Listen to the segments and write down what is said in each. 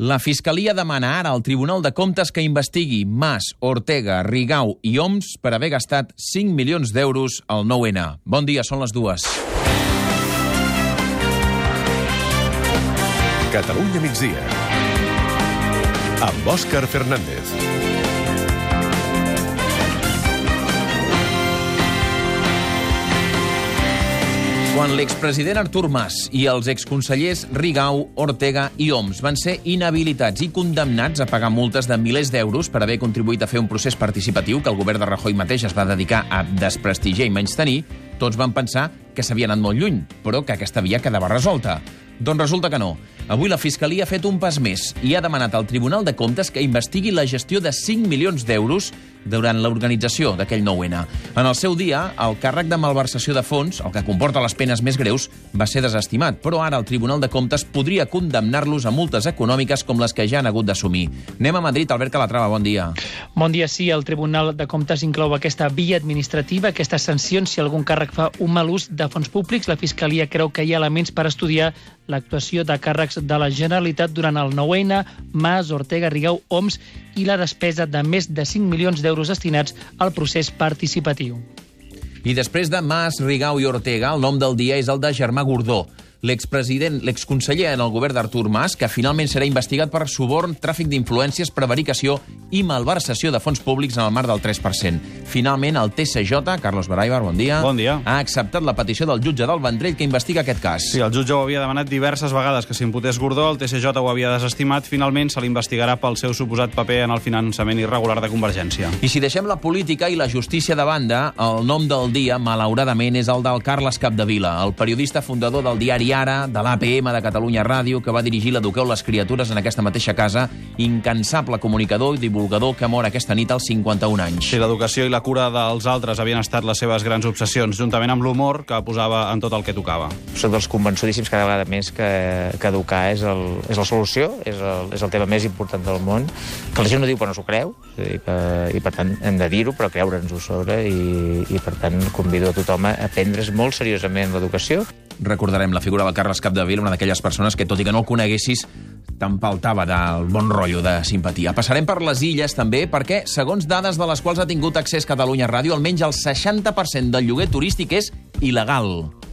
La Fiscalia demana ara al Tribunal de Comptes que investigui Mas, Ortega, Rigau i Oms per haver gastat 5 milions d'euros al 9-N. Bon dia, són les dues. Catalunya migdia. Amb Òscar Fernández. Quan l'expresident Artur Mas i els exconsellers Rigau, Ortega i Oms van ser inhabilitats i condemnats a pagar multes de milers d'euros per haver contribuït a fer un procés participatiu que el govern de Rajoy mateix es va dedicar a desprestigiar i menys tenir, tots van pensar que s'havia anat molt lluny, però que aquesta via quedava resolta. Doncs resulta que no. Avui la Fiscalia ha fet un pas més i ha demanat al Tribunal de Comptes que investigui la gestió de 5 milions d'euros durant l'organització d'aquell 9-N. En el seu dia, el càrrec de malversació de fons, el que comporta les penes més greus, va ser desestimat, però ara el Tribunal de Comptes podria condemnar-los a multes econòmiques com les que ja han hagut d'assumir. Anem a Madrid, Albert Calatrava, bon dia. Bon dia, sí. El Tribunal de Comptes inclou aquesta via administrativa, aquestes sancions si algun càrrec fa un mal ús de fons públics. La Fiscalia creu que hi ha elements per estudiar l'actuació de càrrecs de la Generalitat durant el 9-N, Mas, Ortega, Rigau, Oms i la despesa de més de 5 milions d'euros destinats al procés participatiu. I després de Mas, Rigau i Ortega, el nom del dia és el de Germà Gordó, l'expresident, l'exconseller en el govern d'Artur Mas, que finalment serà investigat per suborn, tràfic d'influències, prevaricació i malversació de fons públics en el marc del 3%. Finalment, el TCJ, Carlos Baraibar, bon dia, Bon dia. ha acceptat la petició del jutge del Vendrell que investiga aquest cas. Sí, el jutge ho havia demanat diverses vegades que s'imputés Gordó, el TCJ ho havia desestimat, finalment se l'investigarà pel seu suposat paper en el finançament irregular de Convergència. I si deixem la política i la justícia de banda, el nom del dia, malauradament, és el del Carles Capdevila, el periodista fundador del diari Ara, de l'APM de Catalunya Ràdio, que va dirigir l'Eduqueu les criatures en aquesta mateixa casa, incansable comunicador i divulgador que mor aquesta nit als 51 anys. Si l'educació i la cura dels altres havien estat les seves grans obsessions, juntament amb l'humor que posava en tot el que tocava. Soc dels convençudíssims cada vegada més que, que educar és, el, és la solució, és el, és el tema més important del món, que la gent no diu però no s'ho creu, dir que, i per tant hem de dir-ho però creure'ns-ho sobre i, i per tant convido a tothom a prendre's molt seriosament l'educació. Recordarem la figura del Carles Capdevila, una d'aquelles persones que, tot i que no el coneguessis, t'empaltava del bon rotllo de simpatia. Passarem per les illes, també, perquè, segons dades de les quals ha tingut accés Catalunya Ràdio, almenys el 60% del lloguer turístic és il·legal.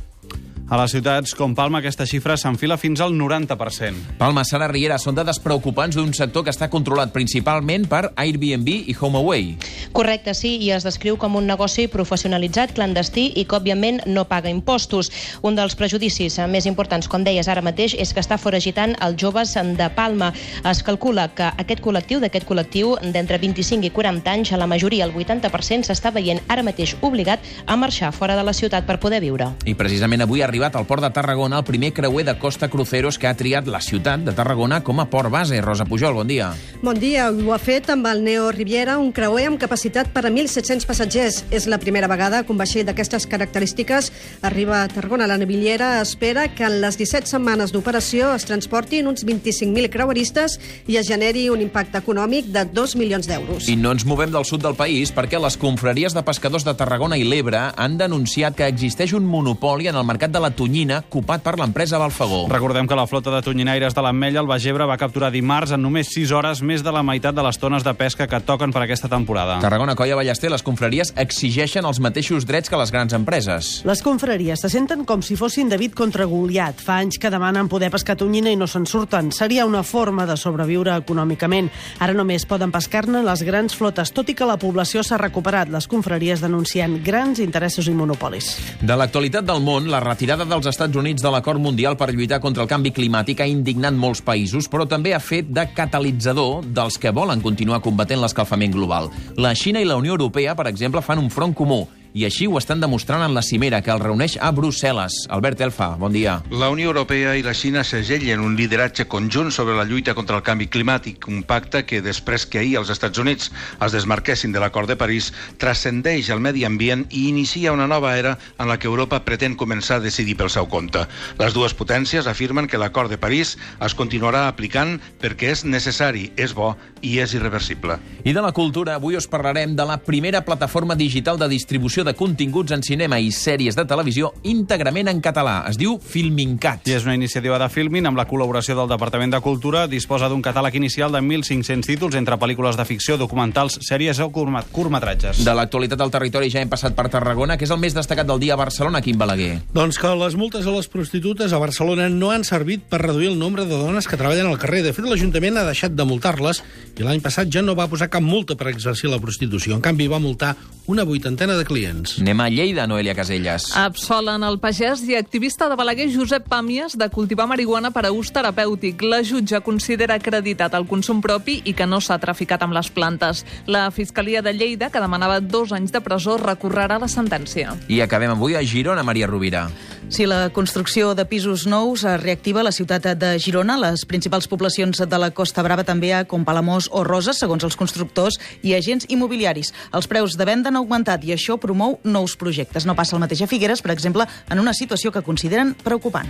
A les ciutats com Palma aquesta xifra s'enfila fins al 90%. Palma, Sara Riera, són dades preocupants d'un sector que està controlat principalment per Airbnb i HomeAway. Correcte, sí, i es descriu com un negoci professionalitzat, clandestí i que, òbviament, no paga impostos. Un dels prejudicis més importants, com deies ara mateix, és que està foragitant els joves de Palma. Es calcula que aquest col·lectiu, d'aquest col·lectiu d'entre 25 i 40 anys, a la majoria, el 80%, s'està veient ara mateix obligat a marxar fora de la ciutat per poder viure. I precisament avui ha arribat al port de Tarragona el primer creuer de Costa Cruceros que ha triat la ciutat de Tarragona com a port base. Rosa Pujol, bon dia. Bon dia, ho ha fet amb el Neo Riviera, un creuer amb capacitat per a 1.700 passatgers. És la primera vegada que un vaixell d'aquestes característiques arriba a Tarragona. La naviliera espera que en les 17 setmanes d'operació es transportin uns 25.000 creueristes i es generi un impacte econòmic de 2 milions d'euros. I no ens movem del sud del país perquè les confraries de pescadors de Tarragona i l'Ebre han denunciat que existeix un monopoli en el mercat de la tonyina copat per l'empresa Balfagó. Recordem que la flota de tonyinaires de l'Ametlla, el Bagebre, va capturar dimarts en només 6 hores més de la meitat de les tones de pesca que toquen per aquesta temporada. Tarragona, Colla, Ballester, les confraries exigeixen els mateixos drets que les grans empreses. Les confraries se senten com si fossin David contra Goliat. Fa anys que demanen poder pescar tonyina i no se'n surten. Seria una forma de sobreviure econòmicament. Ara només poden pescar-ne les grans flotes, tot i que la població s'ha recuperat. Les confraries denuncien grans interessos i monopolis. De l'actualitat del món, la retirada dels Estats Units de l'acord mundial per lluitar contra el canvi climàtic ha indignat molts països, però també ha fet de catalitzador dels que volen continuar combatent l'escalfament global. La Xina i la Unió Europea, per exemple, fan un front comú i així ho estan demostrant en la cimera que el reuneix a Brussel·les. Albert Elfa, bon dia. La Unió Europea i la Xina segellen un lideratge conjunt sobre la lluita contra el canvi climàtic, un pacte que, després que ahir els Estats Units es desmarquessin de l'acord de París, transcendeix el medi ambient i inicia una nova era en la que Europa pretén començar a decidir pel seu compte. Les dues potències afirmen que l'acord de París es continuarà aplicant perquè és necessari, és bo i és irreversible. I de la cultura, avui us parlarem de la primera plataforma digital de distribució de continguts en cinema i sèries de televisió íntegrament en català. Es diu Filmincat. I és una iniciativa de Filmin amb la col·laboració del Departament de Cultura. Disposa d'un catàleg inicial de 1.500 títols entre pel·lícules de ficció, documentals, sèries o curtmetratges. De l'actualitat del territori ja hem passat per Tarragona, que és el més destacat del dia a Barcelona, Quim Balaguer. Doncs que les multes a les prostitutes a Barcelona no han servit per reduir el nombre de dones que treballen al carrer. De fet, l'Ajuntament ha deixat de multar-les i l'any passat ja no va posar cap multa per exercir la prostitució. En canvi, va multar una vuitantena de clients. Anem a Lleida, Noelia Casellas. Absolen el pagès i activista de Balaguer Josep Pàmies de cultivar marihuana per a ús terapèutic. La jutge considera acreditat el consum propi i que no s'ha traficat amb les plantes. La Fiscalia de Lleida, que demanava dos anys de presó, recorrerà la sentència. I acabem avui a Girona, Maria Rovira. Si la construcció de pisos nous es reactiva a la ciutat de Girona, les principals poblacions de la Costa Brava també com Palamós o Roses, segons els constructors i agents immobiliaris. Els preus de venda han augmentat i això promou nous projectes. No passa el mateix a Figueres, per exemple, en una situació que consideren preocupant.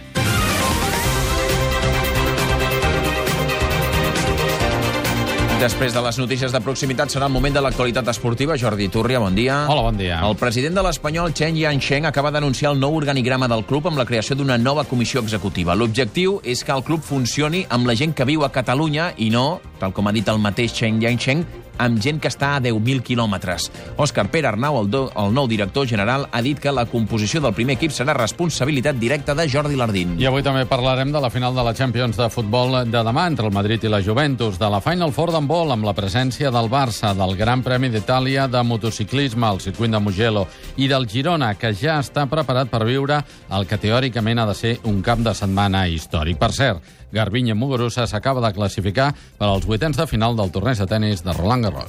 Després de les notícies de proximitat serà el moment de l'actualitat esportiva. Jordi Turria, bon dia. Hola, bon dia. El president de l'Espanyol, Chen Yansheng, acaba d'anunciar el nou organigrama del club amb la creació d'una nova comissió executiva. L'objectiu és que el club funcioni amb la gent que viu a Catalunya i no, tal com ha dit el mateix Chen Yansheng, amb gent que està a 10.000 quilòmetres. Òscar Pere Arnau, el, do, el nou director general, ha dit que la composició del primer equip serà responsabilitat directa de Jordi Lardín. I avui també parlarem de la final de la Champions de futbol de demà entre el Madrid i la Juventus, de la Final Four d'handbol amb la presència del Barça, del Gran Premi d'Itàlia de motociclisme al circuit de Mugello i del Girona, que ja està preparat per viure el que teòricament ha de ser un cap de setmana històric. Per cert, Garbiñe Muguruza s'acaba de classificar per als vuitens de final del torneig de tennis de Roland Garros.